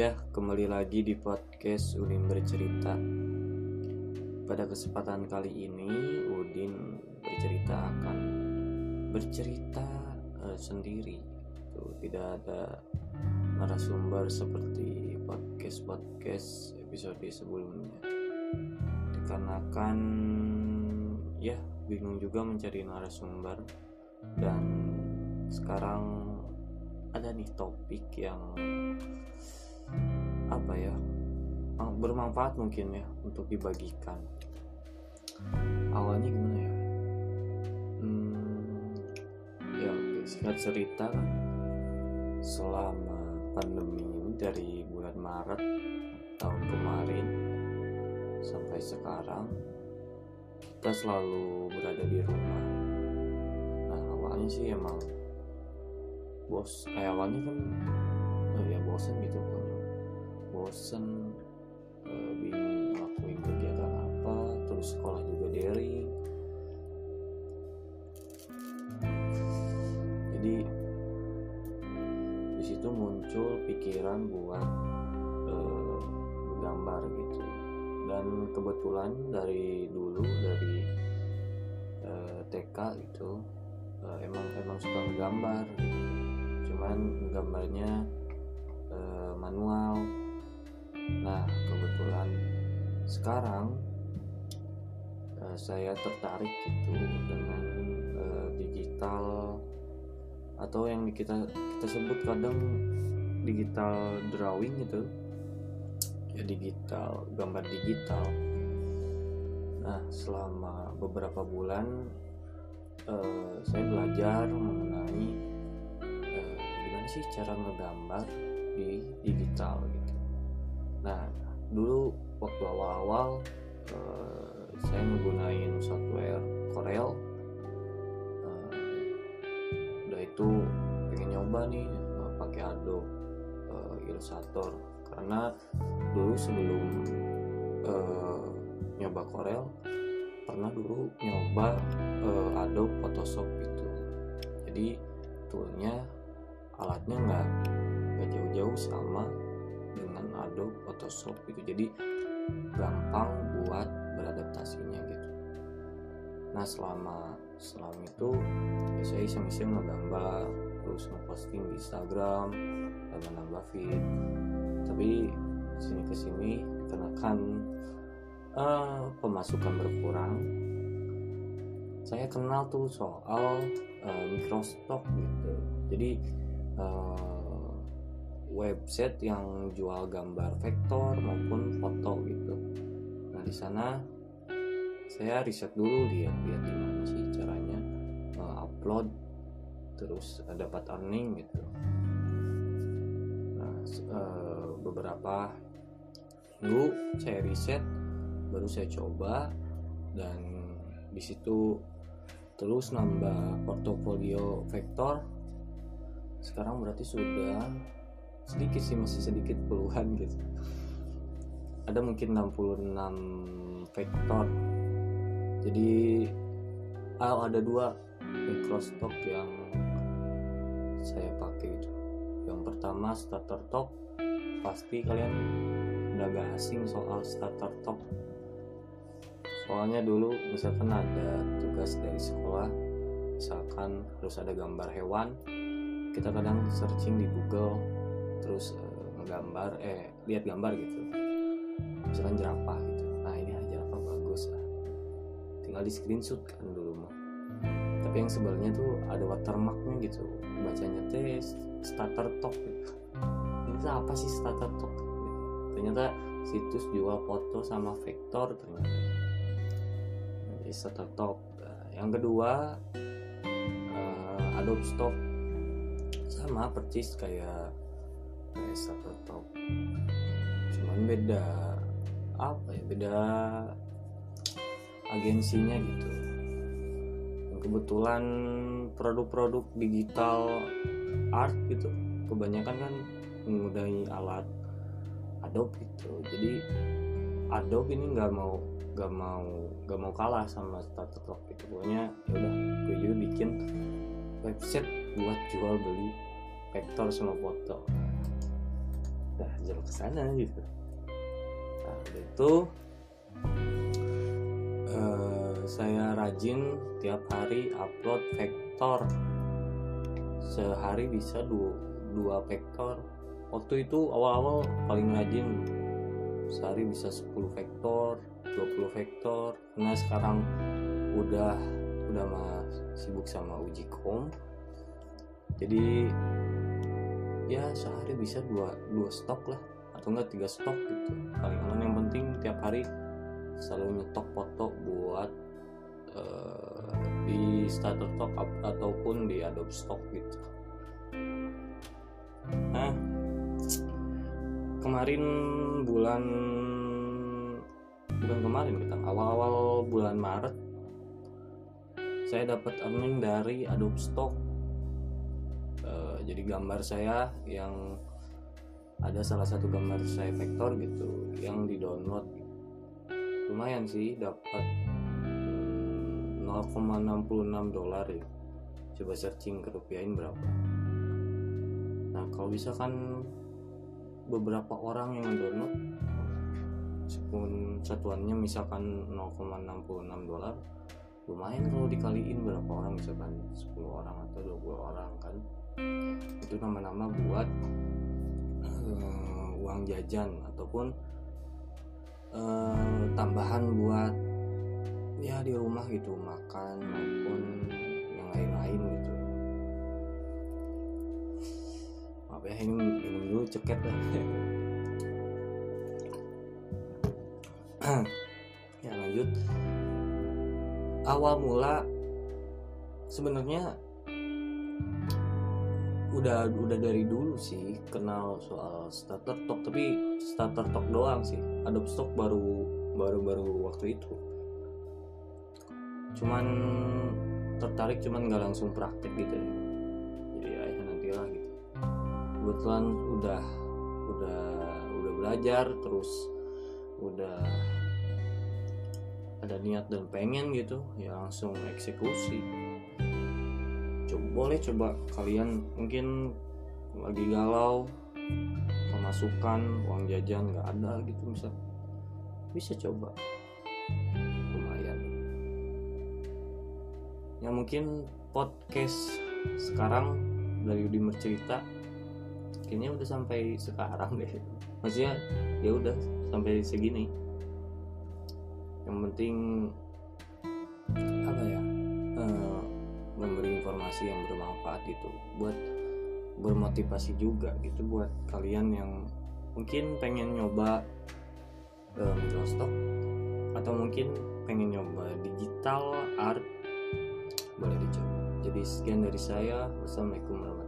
Ya, kembali lagi di podcast Udin bercerita. Pada kesempatan kali ini, Udin bercerita akan bercerita uh, sendiri. Tuh, tidak ada narasumber seperti podcast-podcast episode sebelumnya. Dikarenakan ya bingung juga mencari narasumber dan sekarang ada nih topik yang apa ya bermanfaat mungkin ya untuk dibagikan. Awalnya gimana ya? Hmm, ya oke singkat cerita kan selama pandemi ini dari bulan Maret tahun kemarin sampai sekarang kita selalu berada di rumah. Nah awalnya sih emang bos eh, awalnya kan oh ya bosen gitu kan bosen uh, bingung ngelakuin kegiatan apa terus sekolah juga daring jadi di situ muncul pikiran buat uh, gambar gitu. Dan kebetulan dari dulu dari uh, TK itu uh, emang emang suka menggambar gitu cuman gambarnya e, manual nah kebetulan sekarang e, saya tertarik gitu dengan e, digital atau yang kita kita sebut kadang digital drawing gitu. Ya digital gambar digital. Nah selama beberapa bulan uh, saya belajar mengenai sih cara ngegambar di digital gitu nah dulu waktu awal-awal uh, saya menggunakan software Corel. Uh, udah itu pengen nyoba nih uh, pakai Adobe uh, Illustrator. Karena dulu sebelum uh, nyoba Corel pernah dulu nyoba uh, Adobe Photoshop itu. Jadi toolnya alatnya nggak nggak jauh-jauh sama dengan Adobe Photoshop gitu. Jadi gampang buat beradaptasinya gitu. Nah selama selama itu ya saya iseng-iseng terus ngeposting di Instagram dan menambah feed. Tapi sini ke sini dikenakan uh, pemasukan berkurang. Saya kenal tuh soal uh, gitu. Jadi uh, website yang jual gambar vektor maupun foto gitu. Nah di sana saya riset dulu lihat lihat gimana sih caranya uh, upload terus dapat earning gitu. Nah uh, beberapa minggu saya riset baru saya coba dan di situ terus nambah portofolio vektor sekarang berarti sudah sedikit sih masih sedikit puluhan gitu. Ada mungkin 66 vektor. Jadi oh, ada dua microstock yang saya pakai itu yang pertama starter top. Pasti kalian udah gak asing soal starter top. Soalnya dulu misalkan ada tugas dari sekolah misalkan harus ada gambar hewan kita kadang searching di Google terus uh, eh lihat gambar gitu. Misalkan jerapah gitu. Nah ini aja apa bagus lah tinggal di screenshot kan dulu mah. Tapi yang sebenarnya tuh ada watermarknya gitu. Bacanya teh starter talk gitu. Ini tuh apa sih starter talk ternyata situs jual foto sama vektor ternyata. Jadi starter talk yang kedua uh, Adobe Stock. Sama persis kayak kayak satu top cuman beda apa ya? Beda agensinya gitu. Kebetulan produk-produk digital art gitu kebanyakan kan menggunakan alat Adobe gitu. Jadi Adobe ini nggak mau nggak mau nggak mau kalah sama Shutterstock gitu. Pokoknya ya udah gue juga bikin website buat jual beli vektor sama foto nah jauh ke sana gitu. Nah itu eh, saya rajin tiap hari upload vektor. Sehari bisa dua, dua vektor. Waktu itu awal-awal paling rajin. Sehari bisa 10 vektor 20 vektor. Karena sekarang udah udah mah sibuk sama uji kom. Jadi ya sehari bisa dua dua stok lah. Atau enggak tiga stok gitu. Paling aman yang penting tiap hari selalu nyetok foto buat eh, di starter stock ap- ataupun di Adobe Stock gitu. Nah kemarin bulan bukan kemarin kita awal-awal bulan Maret saya dapat earning dari Adobe Stock Eh, jadi gambar saya yang ada salah satu gambar saya vektor gitu yang di download lumayan sih dapat mm, 0,66 dolar ya. Coba searching ke rupiahin berapa. Nah kalau bisa kan beberapa orang yang download meskipun satuannya misalkan 0,66 dolar lumayan kalau dikaliin berapa orang misalkan 10 orang atau 20 orang kan. Itu nama-nama buat eh, uang jajan ataupun eh, tambahan buat ya di rumah gitu makan maupun yang lain-lain gitu. Maaf ya ini minum dulu ceket lah. Ya lanjut awal mula sebenarnya udah udah dari dulu sih kenal soal starter talk tapi starter talk doang sih. Adobe Stock baru baru baru waktu itu. Cuman tertarik cuman nggak langsung praktek gitu jadi ya nantilah gitu. Kebetulan udah udah udah belajar terus udah ada niat dan pengen gitu ya langsung eksekusi. Coba boleh coba kalian mungkin lagi galau pemasukan uang jajan nggak ada gitu misal. Bisa coba. Lumayan. Ya mungkin podcast sekarang dari Udimer cerita kayaknya udah sampai sekarang deh. Maksudnya ya udah sampai segini yang penting apa ya eh, memberi informasi yang bermanfaat gitu. Buat bermotivasi juga gitu buat kalian yang mungkin pengen nyoba eh, middle stock atau mungkin pengen nyoba digital art boleh dicoba. Jadi sekian dari saya. Wassalamualaikum warahmatullahi